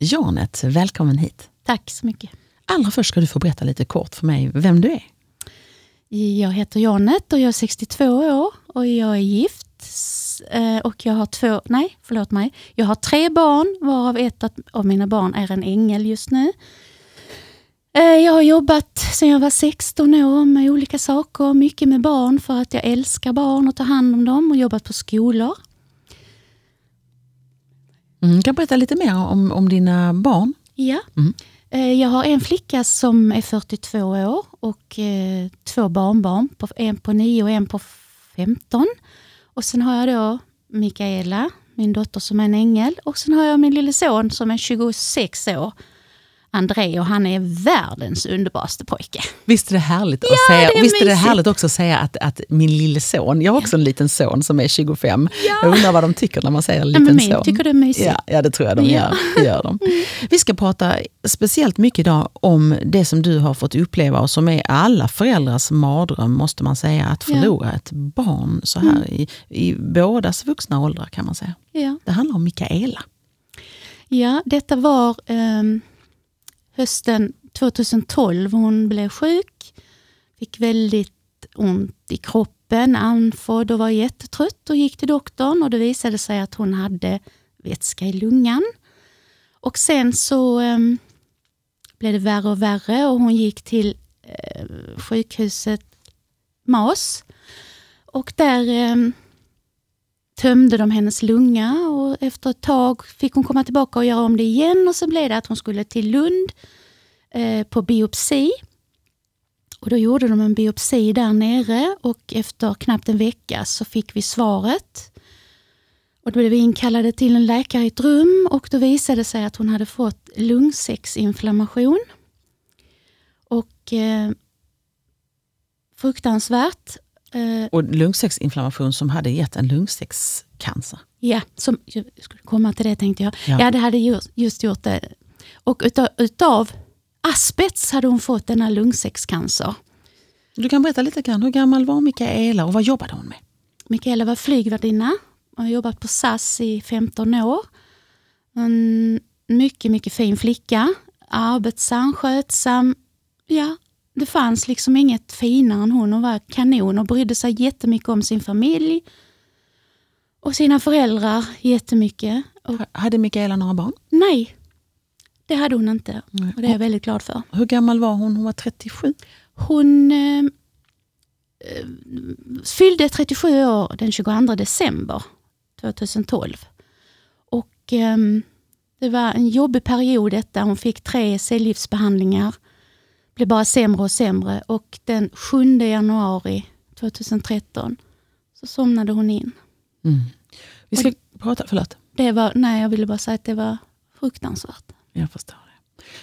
Janet, välkommen hit. Tack så mycket. Allra först ska du få berätta lite kort för mig vem du är. Jag heter Janet och jag är 62 år och jag är gift. Eh, och jag har två, nej förlåt mig, jag har tre barn varav ett av mina barn är en ängel just nu. Eh, jag har jobbat sedan jag var 16 år med olika saker, mycket med barn för att jag älskar barn och tar hand om dem och jobbat på skolor. Mm, kan du berätta lite mer om, om dina barn? Ja. Mm. Eh, jag har en flicka som är 42 år och eh, två barnbarn, en på 9 och en på 15. Och sen har jag då Mikaela, min dotter som är en ängel och sen har jag min lille son som är 26 år André och han är världens underbaraste pojke. Visst är det härligt att ja, säga, det är visst är det härligt också att säga att, att min lille son, jag har också en liten son som är 25. Ja. Jag undrar vad de tycker när man säger liten ja, men son. tycker det är mysigt. Ja, ja, det tror jag de gör. Det gör de. Vi ska prata speciellt mycket idag om det som du har fått uppleva och som är alla föräldrars mardröm måste man säga, att förlora ett barn så här mm. i, i bådas vuxna åldrar kan man säga. Ja. Det handlar om Mikaela. Ja, detta var um hösten 2012. Hon blev sjuk, fick väldigt ont i kroppen, andfådd och var jättetrött och gick till doktorn och det visade sig att hon hade vätska i lungan. Och sen så eh, blev det värre och värre och hon gick till eh, sjukhuset MAS. Och där eh, tömde de hennes lunga och efter ett tag fick hon komma tillbaka och göra om det igen och så blev det att hon skulle till Lund eh, på biopsi. Och Då gjorde de en biopsi där nere och efter knappt en vecka så fick vi svaret. Och Då blev vi inkallade till en läkare i ett rum och då visade det sig att hon hade fått lungsäcksinflammation. Och eh, fruktansvärt och lungsäcksinflammation som hade gett en lungsäckscancer. Ja, som, jag skulle komma till det tänkte jag. Ja, ja det hade just, just gjort det. Och utav, utav asbest hade hon fått denna lungsäckscancer. Du kan berätta lite grann, hur gammal var Mikaela och vad jobbade hon med? Mikaela var flygvärdinna och har jobbat på SAS i 15 år. En mycket, mycket fin flicka. Arbetsam, skötsam. Ja, det fanns liksom inget finare än hon. Hon var kanon och brydde sig jättemycket om sin familj och sina föräldrar jättemycket. Och, hade Mikaela några barn? Nej, det hade hon inte. Nej. Och det är jag väldigt glad för. Hur gammal var hon? Hon var 37? Hon eh, eh fyllde 37 år den 22 december 2012. Och eh, Det var en jobbig period detta. Hon fick tre cellgiftsbehandlingar blev bara sämre och sämre och den 7 januari 2013 så somnade hon in. Mm. Vi ska och prata, förlåt. Det var, nej, jag ville bara säga att det var fruktansvärt. Jag förstår.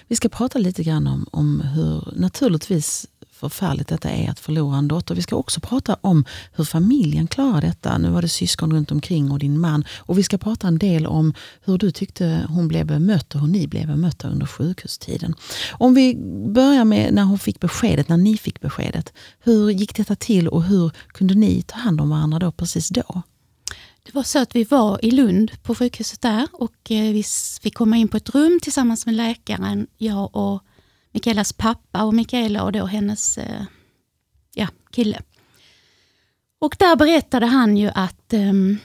Vi ska prata lite grann om, om hur, naturligtvis förfärligt detta är att förlora en dotter. Vi ska också prata om hur familjen klarar detta. Nu var det syskon runt omkring och din man. Och vi ska prata en del om hur du tyckte hon blev bemött och hur ni blev bemötta under sjukhustiden. Om vi börjar med när hon fick beskedet, när ni fick beskedet. Hur gick detta till och hur kunde ni ta hand om varandra då precis då? Det var så att vi var i Lund på sjukhuset där och eh, vi fick komma in på ett rum tillsammans med läkaren, jag och Mikaelas pappa och Mikaela och då hennes eh, ja, kille. Och där berättade han ju att um,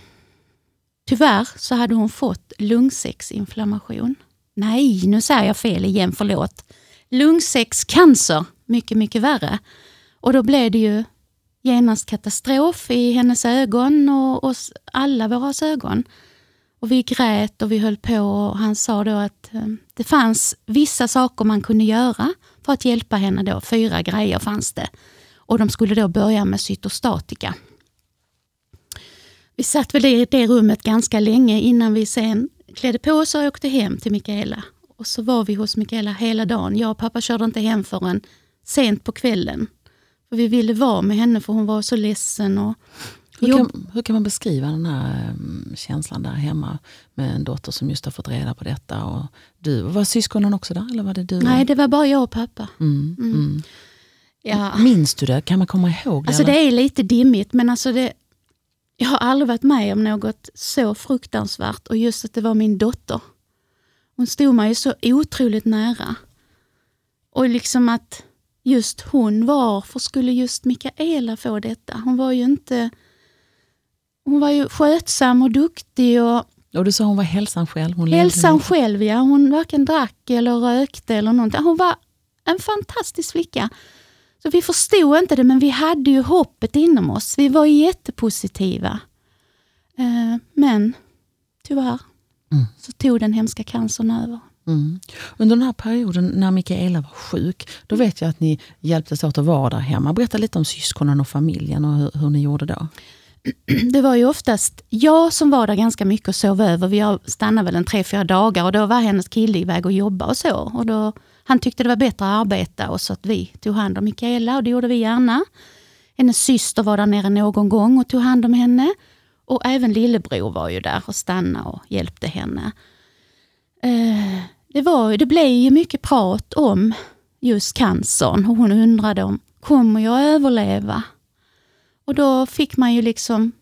tyvärr så hade hon fått lungsäcksinflammation. Nej, nu säger jag fel igen, förlåt. Lungsäckscancer, mycket, mycket värre. Och då blev det ju genast katastrof i hennes ögon och, och alla våra ögon. Och vi grät och vi höll på och han sa då att eh, det fanns vissa saker man kunde göra för att hjälpa henne. Då. Fyra grejer fanns det. Och de skulle då börja med cytostatika. Vi satt väl i det rummet ganska länge innan vi sen klädde på oss och åkte hem till Mikaela. Och så var vi hos Mikaela hela dagen. Jag och pappa körde inte hem förrän sent på kvällen. För Vi ville vara med henne för hon var så ledsen. Och hur kan, hur kan man beskriva den här um, känslan där hemma med en dotter som just har fått reda på detta? Och du, var syskonen också där? Eller var det du? Nej, det var bara jag och pappa. Mm, mm. Mm. Ja. Minns du det? Kan man komma ihåg det? Alltså det är lite dimmigt men alltså det, jag har aldrig varit med om något så fruktansvärt och just att det var min dotter. hon stod mig så otroligt nära. Och liksom att just hon, varför skulle just Mikaela få detta? Hon var ju inte... Hon var ju skötsam och duktig och Och du sa hon var hälsan själv? Hon hälsan levde- själv, ja. Hon varken drack eller rökte eller någonting. Hon var en fantastisk flicka. Så vi förstod inte det, men vi hade ju hoppet inom oss. Vi var jättepositiva. Eh, men tyvärr Mm. så tog den hemska cancern över. Mm. Under den här perioden när Mikaela var sjuk, då vet jag att ni hjälptes åt att vara där hemma. Berätta lite om syskonen och familjen och hur, hur ni gjorde då. Det var ju oftast jag som var där ganska mycket och sov över. Vi stannade väl en tre, fyra dagar och då var hennes kille iväg och jobba och så. Och då, han tyckte det var bättre att arbeta och så att vi tog hand om Mikaela och det gjorde vi gärna. Hennes syster var där nere någon gång och tog hand om henne. Och även lillebror var ju där och stannade och hjälpte henne. Eh, det, var, det blev ju mycket prat om just cancern och hon undrade om kommer jag överleva? Och då fick man ju liksom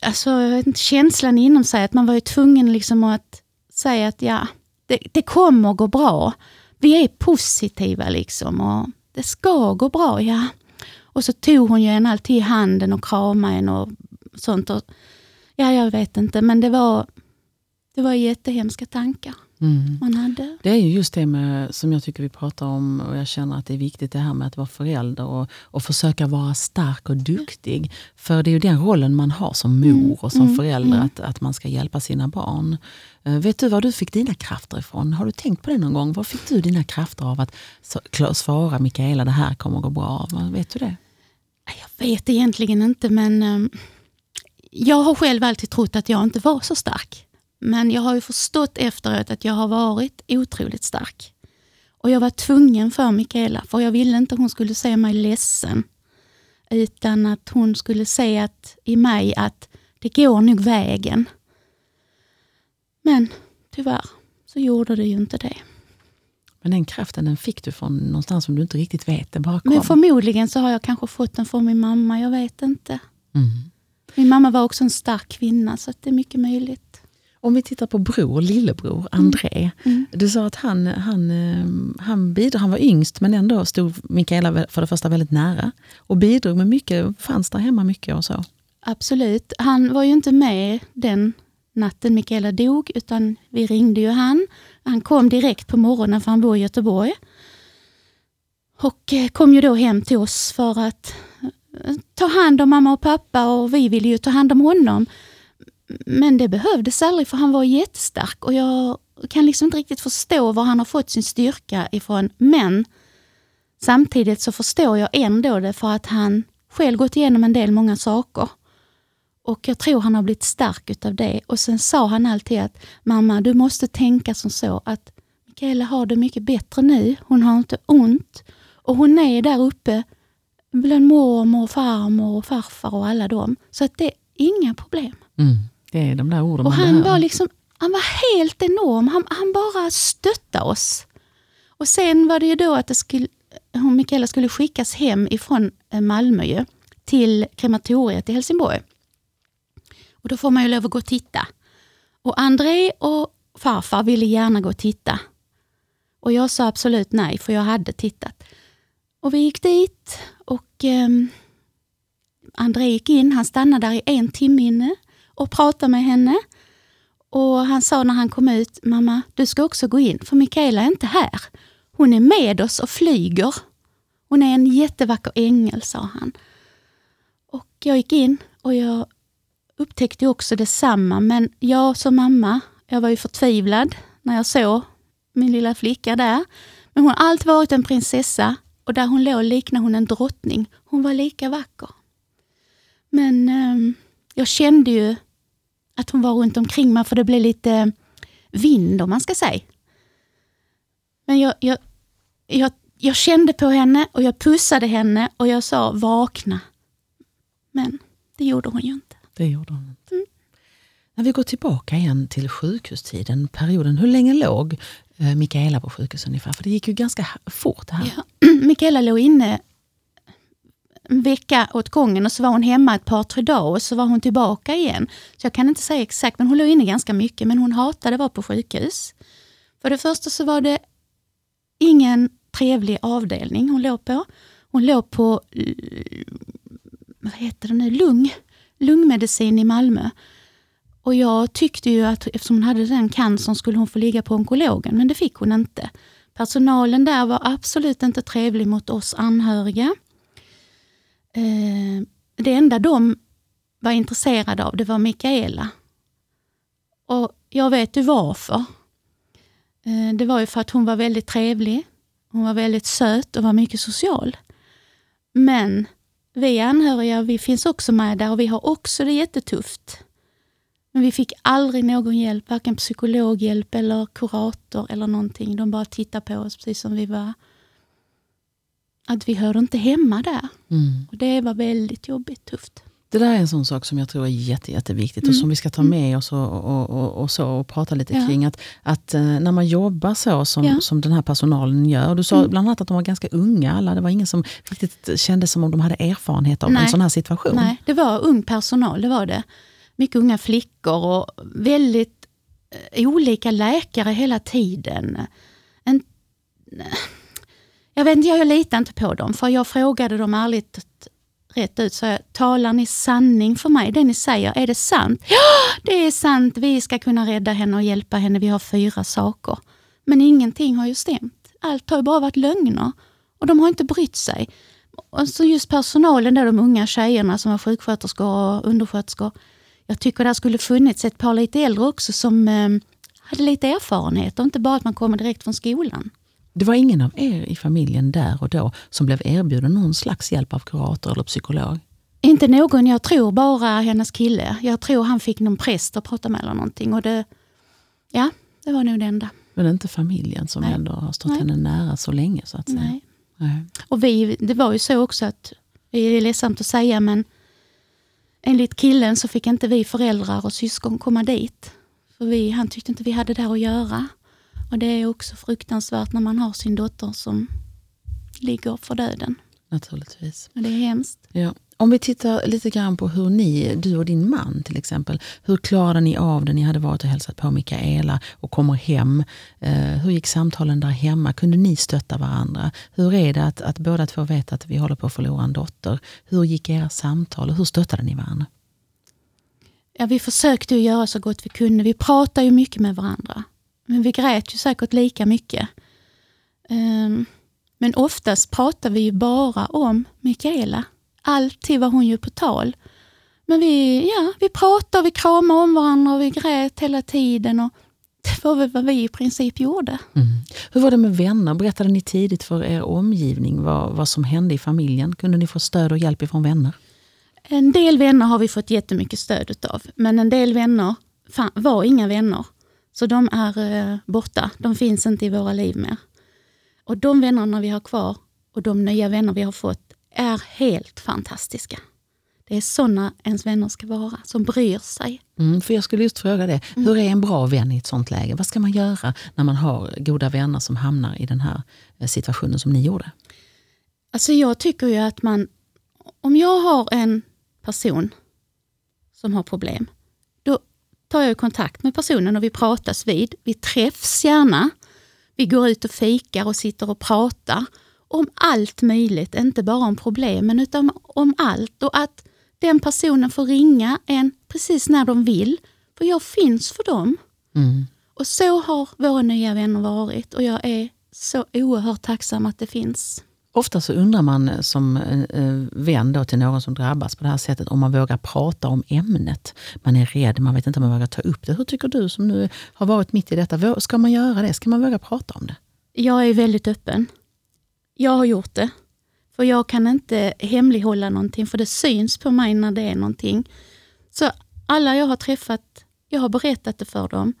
alltså, jag vet inte, känslan inom sig att man var ju tvungen liksom att säga att ja, det, det kommer gå bra. Vi är positiva liksom och det ska gå bra, ja. Och så tog hon ju en alltid i handen och kramade en och sånt. Och, ja, jag vet inte, men det var, det var jättehemska tankar Mm. man hade. Det är ju just det med, som jag tycker vi pratar om och jag känner att det är viktigt det här med att vara förälder och, och försöka vara stark och duktig. För det är ju den rollen man har som mor och som mm, förälder, mm. att, att man ska hjälpa sina barn. Eh, vet du var du fick dina krafter ifrån? Har du tänkt på det någon gång? Var fick du dina krafter av att svara Mikaela, det här kommer gå bra? Vet du det? Jag vet egentligen inte, men ehm, jag har själv alltid trott att jag inte var så stark. Men jag har ju förstått efteråt att jag har varit otroligt stark. Och jag var tvungen för Mikaela, för jag ville inte att hon skulle se mig ledsen. Utan att hon skulle se att, i mig att det går nog vägen. Men tyvärr så gjorde det ju inte det. Men den kraften den fick du från någonstans som du inte riktigt vet. Den bara kom. Men förmodligen så har jag kanske fått den från min mamma, jag vet inte. Mm. Min mamma var också en stark kvinna, så det är mycket möjligt. Om vi tittar på bror, lillebror, André. Mm. Du sa att han, han, eh, han bidrog, han var yngst men ändå stod Mikaela för det första väldigt nära. Och bidrog med mycket, fanns där hemma mycket och så. Absolut. Han var ju inte med den natten Mikaela dog, utan vi ringde ju han. Han kom direkt på morgonen, för han bor i Göteborg. Och eh, kom ju då hem till oss för att eh, ta hand om mamma och pappa och vi ville ju ta hand om honom. Men det behövdes aldrig för han var jättestark och jag kan liksom inte riktigt förstå var han har fått sin styrka ifrån. Men samtidigt så förstår jag ändå det för att han själv gått igenom en del många saker. Och jag tror han har blivit stark utav det. Och sen sa han alltid att mamma, du måste tänka som så att Mikaela har det mycket bättre nu. Hon har inte ont. Och hon är där uppe bland mormor, farmor och farfar och alla dem. Så att det är inga problem. Mm. Det är de där orden Och han var, liksom, han var helt enorm. Han, han bara stöttade oss. Och sen var det ju då att det skulle, hon, Mikaela skulle skickas hem ifrån eh, Malmö ju, till krematoriet i Helsingborg. Och då får man ju lov att gå och titta. Och André och farfar ville gärna gå och titta. Och jag sa absolut nej, för jag hade tittat. Och vi gick dit och ehm, André gick in, han stannade där i en timme inne och pratade med henne. Och Han sa när han kom ut, mamma du ska också gå in för Mikaela är inte här. Hon är med oss och flyger. Hon är en jättevacker ängel, sa han. Och Jag gick in och jag upptäckte också detsamma, men jag som mamma, jag var ju förtvivlad när jag såg min lilla flicka där. Men hon har alltid varit en prinsessa och där hon låg liknade hon en drottning. Hon var lika vacker. Men ehm, jag kände ju att hon var runt omkring mig för det blev lite vind om man ska säga. Men jag, jag, jag, jag kände på henne och jag pussade henne och jag sa vakna. Men det gjorde hon ju inte. Det gjorde hon inte. Mm. När vi går tillbaka igen till sjukhustiden, perioden. Hur länge låg eh, Mikaela på sjukhus ungefär? För det gick ju ganska fort det här. Ja. Mikaela låg inne en vecka åt gången och så var hon hemma ett par, tre dagar och så var hon tillbaka igen. Så jag kan inte säga exakt, men hon låg inne ganska mycket. Men hon hatade att vara på sjukhus. För det första så var det ingen trevlig avdelning hon låg på. Hon låg på eh, vad heter det nu, lung, lungmedicin i Malmö. Och jag tyckte ju att eftersom hon hade den cancern skulle hon få ligga på onkologen, men det fick hon inte. Personalen där var absolut inte trevlig mot oss anhöriga. Eh, det enda de var intresserade av det var Mikaela. Och jag vet ju varför. Eh, det var ju för att hon var väldigt trevlig. Hon var väldigt söt och var mycket social. Men vi anhöriga vi finns också med där och vi har också det jättetufft. Men vi fick aldrig någon hjälp, varken psykologhjälp eller kurator eller någonting. De bara tittade på oss precis som vi var. Att vi hörde inte hemma där. Mm. Och Det var väldigt jobbigt, tufft. Det där är en sån sak som jag tror är jätte, jätteviktigt mm. och som vi ska ta mm. med oss och, och, och, och så och prata lite ja. kring. Att, att eh, när man jobbar så som, ja. som den här personalen gör. Du sa mm. bland annat att de var ganska unga alla. Det var ingen som riktigt kände som om de hade erfarenhet av Nej. en sån här situation. Nej, det var ung personal, det var det. Mycket unga flickor och väldigt eh, olika läkare hela tiden. En, jag vet inte, jag litar inte på dem för jag frågade dem ärligt rätt ut. Så jag, talar ni sanning för mig? Det ni säger, är det sant? Ja, det är sant. Vi ska kunna rädda henne och hjälpa henne. Vi har fyra saker. Men ingenting har ju stämt. Allt har ju bara varit lögner. Och de har inte brytt sig. Och så just personalen, där de unga tjejerna som var sjuksköterskor och undersköterskor. Jag tycker det skulle funnits ett par lite äldre också som eh, hade lite erfarenhet och inte bara att man kommer direkt från skolan. Det var ingen av er i familjen där och då som blev erbjuden någon slags hjälp av kurator eller psykolog? Inte någon, jag tror bara hennes kille. Jag tror han fick någon präst att prata med eller någonting. Och det, ja, det var nog det enda. Men inte familjen som Nej. ändå har stått Nej. henne nära så länge? så att säga. Nej. Nej. Och vi, det var ju så också att, det är ledsamt att säga, men enligt killen så fick inte vi föräldrar och syskon komma dit. För vi, han tyckte inte vi hade där att göra. Och Det är också fruktansvärt när man har sin dotter som ligger för döden. Naturligtvis. Och det är hemskt. Ja. Om vi tittar lite grann på hur ni, du och din man till exempel, hur klarade ni av det? Ni hade varit och hälsat på Mikaela och kommer hem. Eh, hur gick samtalen där hemma? Kunde ni stötta varandra? Hur är det att, att båda två vet att vi håller på att förlora en dotter? Hur gick era samtal och hur stöttade ni varandra? Ja, vi försökte göra så gott vi kunde. Vi pratade ju mycket med varandra. Men vi grät ju säkert lika mycket. Um, men oftast pratar vi ju bara om Mikaela. Alltid var hon ju på tal. Men vi, ja, vi pratade, vi kramade om varandra och vi grät hela tiden. Och det var väl vad vi i princip gjorde. Mm. Hur var det med vänner? Berättade ni tidigt för er omgivning vad, vad som hände i familjen? Kunde ni få stöd och hjälp ifrån vänner? En del vänner har vi fått jättemycket stöd av. Men en del vänner var inga vänner. Så de är eh, borta. De finns inte i våra liv mer. Och de vännerna vi har kvar och de nya vänner vi har fått är helt fantastiska. Det är såna ens vänner ska vara, som bryr sig. Mm, för Jag skulle just fråga det. Mm. Hur är en bra vän i ett sånt läge? Vad ska man göra när man har goda vänner som hamnar i den här eh, situationen som ni gjorde? Alltså jag tycker ju att man, om jag har en person som har problem, tar jag kontakt med personen och vi pratas vid. Vi träffs gärna. Vi går ut och fikar och sitter och pratar om allt möjligt, inte bara om problemen utan om allt. Och att den personen får ringa en precis när de vill, för jag finns för dem. Mm. Och så har våra nya vänner varit och jag är så oerhört tacksam att det finns. Ofta så undrar man eh, som eh, eh, vän då till någon som drabbas på det här sättet om man vågar prata om ämnet. Man är rädd, man vet inte om man vågar ta upp det. Hur tycker du som nu har varit mitt i detta? Ska man göra det? Ska man våga prata om det? Jag är väldigt öppen. Jag har gjort det. För jag kan inte hemlighålla någonting, för det syns på mig när det är någonting. Så alla jag har träffat, jag har berättat det för dem.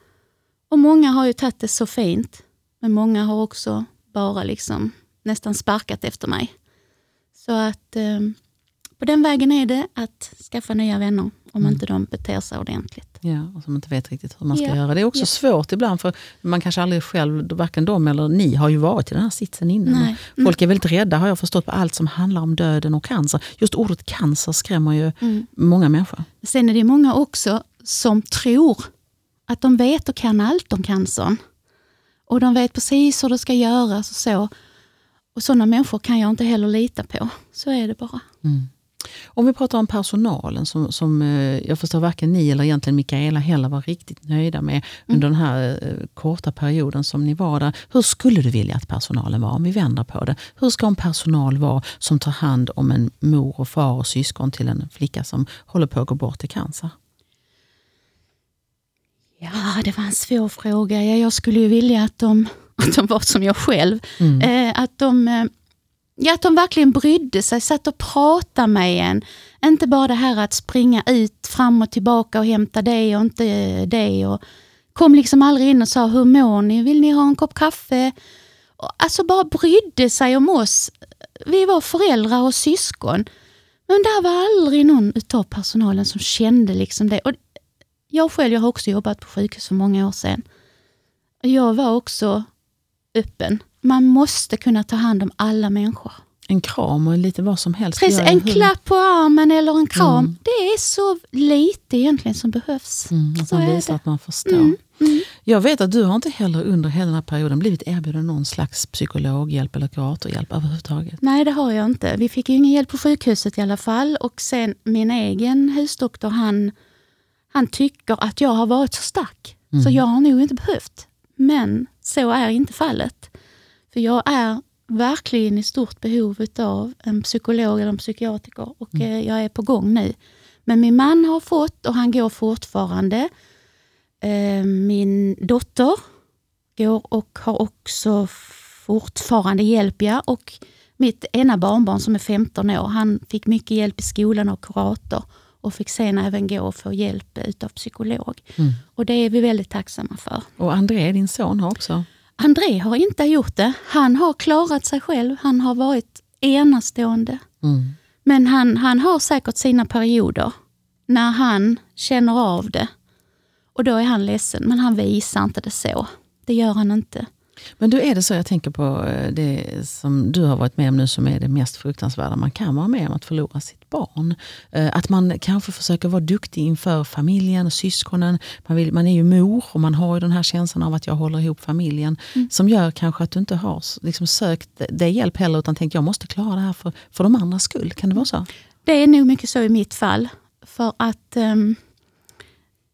Och många har ju tagit det så fint. Men många har också bara liksom nästan sparkat efter mig. Så att eh, på den vägen är det att skaffa nya vänner om mm. inte de beter sig ordentligt. Ja, och som inte vet riktigt hur man ska Ja. göra. Det är också Ja. svårt ibland, för man kanske aldrig själv, varken de eller ni, har ju varit i den här sitsen innan. Nej. Folk är väldigt rädda, har jag förstått, på allt som handlar om döden och cancer. Just ordet cancer skrämmer ju Mm. många människor. Sen är det många också som tror att de vet och kan allt om cancern. Och de vet precis hur det ska göras och så. Och sådana människor kan jag inte heller lita på. Så är det bara. Om vi pratar om personalen som, som eh, jag förstår varken ni eller egentligen Mikaela heller var riktigt nöjda med under den här eh, korta perioden som ni var där. Hur skulle du vilja att personalen var om vi vänder på det? Hur ska en personal vara som tar hand om en mor och far och syskon till en flicka som håller på att gå bort i cancer? Ja, det var en svår fråga. Ja, jag skulle ju vilja att de, att de var som jag själv. Eh, att, de, eh, ja, att de verkligen brydde sig, satt och pratade med en. Inte bara det här att springa ut fram och tillbaka och hämta det och inte det. Och kom liksom aldrig in och sa, hur mår ni? Vill ni ha en kopp kaffe? Och, alltså bara brydde sig om oss. Vi var föräldrar och syskon. Men där var aldrig någon utav personalen som kände liksom det. Och jag själv jag har också jobbat på sjukhus för många år sedan. Jag var också öppen. Man måste kunna ta hand om alla människor. En kram och lite vad som helst. Precis, en klapp på armen eller en kram. Mm. Det är så lite egentligen som behövs. Mm, att Så man visar att man förstår. Mm, mm. Jag vet att du har inte heller under hela den här perioden blivit erbjuden någon slags psykologhjälp eller kuratorhjälp överhuvudtaget. Nej, det har jag inte. Vi fick ju ingen hjälp på sjukhuset i alla fall. Och sen min egen husdoktor, han, han tycker att jag har varit så stark. Så jag har nog inte behövt. Men så är inte fallet. För jag är verkligen i stort behov av en psykolog eller en psykiatriker och eh, jag är på gång nu. Men min man har fått och han går fortfarande. Eh, Min dotter går och har också fortfarande hjälp. Ja. Och mitt ena barnbarn som är 15 år, han fick mycket hjälp i skolan av kurator och fick sen även gå och få hjälp utav psykolog. Och det är vi väldigt tacksamma för. Och André, din son, har också... André har inte gjort det. Han har klarat sig själv. Han har varit enastående. Mm. Men han, han har säkert sina perioder när han känner av det. Och då är han ledsen, men han visar inte det så. Det gör han inte. Men då är det så, jag tänker på eh, det som du har varit med om nu som är det mest fruktansvärda man kan vara med om, att förlora sitt barn. Eh, Att man kanske försöker vara duktig inför familjen och syskonen. Man, vill, man är ju mor och man har ju den här känslan av att jag håller ihop familjen. Som gör kanske att du inte har liksom, sökt det hjälp heller utan tänkt jag måste klara det här för, för de andras skull. Kan det vara så? Det är nog mycket så i mitt fall. För att ehm,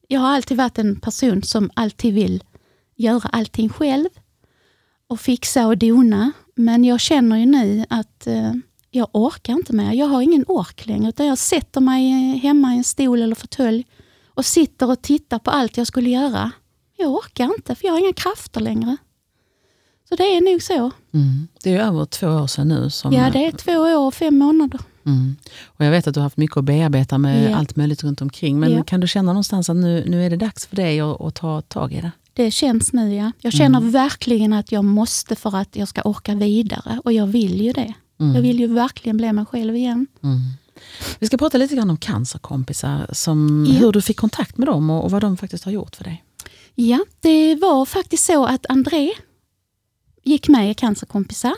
jag har alltid varit en person som alltid vill göra allting själv och fixa och dona. Men jag känner ju nu att eh, jag orkar inte mer. Jag har ingen ork längre. Utan jag sätter mig hemma i en stol eller fåtölj och sitter och tittar på allt jag skulle göra. Jag orkar inte för jag har inga krafter längre. Så det är nog så. Mm. Det är över två år sedan nu. Som, Ja, det är två år och fem månader. Mm. Och jag vet att du har haft mycket att bearbeta med Ja. allt möjligt runt omkring. Men Ja. kan du känna någonstans att nu, nu är det dags för dig att, att ta tag i det? Det känns nu ja. Jag känner verkligen att jag måste för att jag ska orka vidare. Och jag vill ju det. Jag vill ju verkligen bli mig själv igen. Vi ska prata lite grann om cancerkompisar, som, Ja. hur du fick kontakt med dem och, och vad de faktiskt har gjort för dig. Ja, det var faktiskt så att André gick med i Cancerkompisar.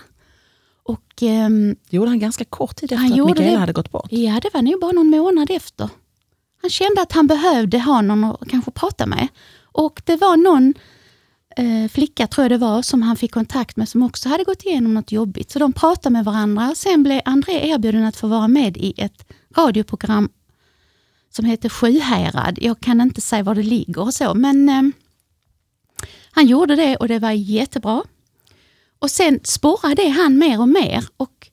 Och ehm, Det gjorde han ganska kort tid efter Han att Mikaela det. hade gått bort. ja, det var nog bara någon månad efter. Han kände att han behövde ha någon att kanske prata med. Och det var någon eh, flicka, tror jag det var, som han fick kontakt med som också hade gått igenom något jobbigt. Så de pratade med varandra. Sen blev André erbjuden att få vara med i ett radioprogram som heter Sjuhärad. Jag kan inte säga var det ligger och så, men eh, han gjorde det och det var jättebra. Och sen sporrade han mer och mer och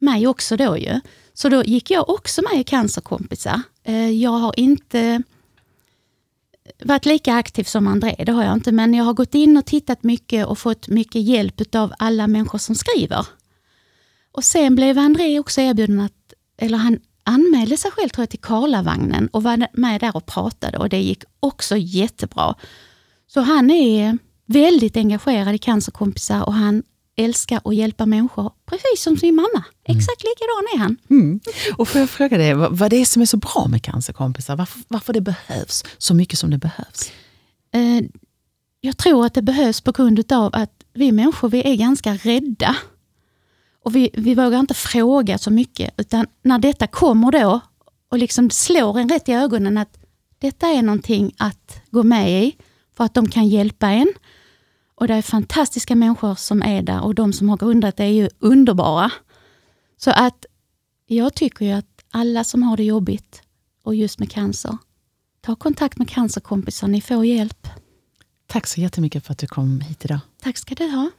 mig också då ju. Så då gick jag också med i Cancerkompisar. Eh, Jag har inte varit lika aktiv som André, det har jag inte, men jag har gått in och tittat mycket och fått mycket hjälp av alla människor som skriver. Och sen blev André också erbjuden att, eller han anmälde sig själv tror jag till Karlavagnen och var med där och pratade och det gick också jättebra. Så han är väldigt engagerad i cancerkompisar och han älskar att hjälpa människor, precis som sin mamma. Mm. Exakt likadan är han. Mm. Och får jag fråga dig, vad, vad det är som är så bra med cancerkompisar? Varför, varför det behövs så mycket som det behövs? Eh, jag tror att det behövs på grund av att vi människor vi är ganska rädda. Och vi, vi vågar inte fråga så mycket. Utan när detta kommer då och liksom slår en rätt i ögonen att detta är någonting att gå med i för att de kan hjälpa en. Och det är fantastiska människor som är där och de som har grundat det är ju underbara. Så att jag tycker ju att alla som har det jobbigt och just med cancer, ta kontakt med cancerkompisar, ni får hjälp. Tack så jättemycket för att du kom hit idag. Tack ska du ha.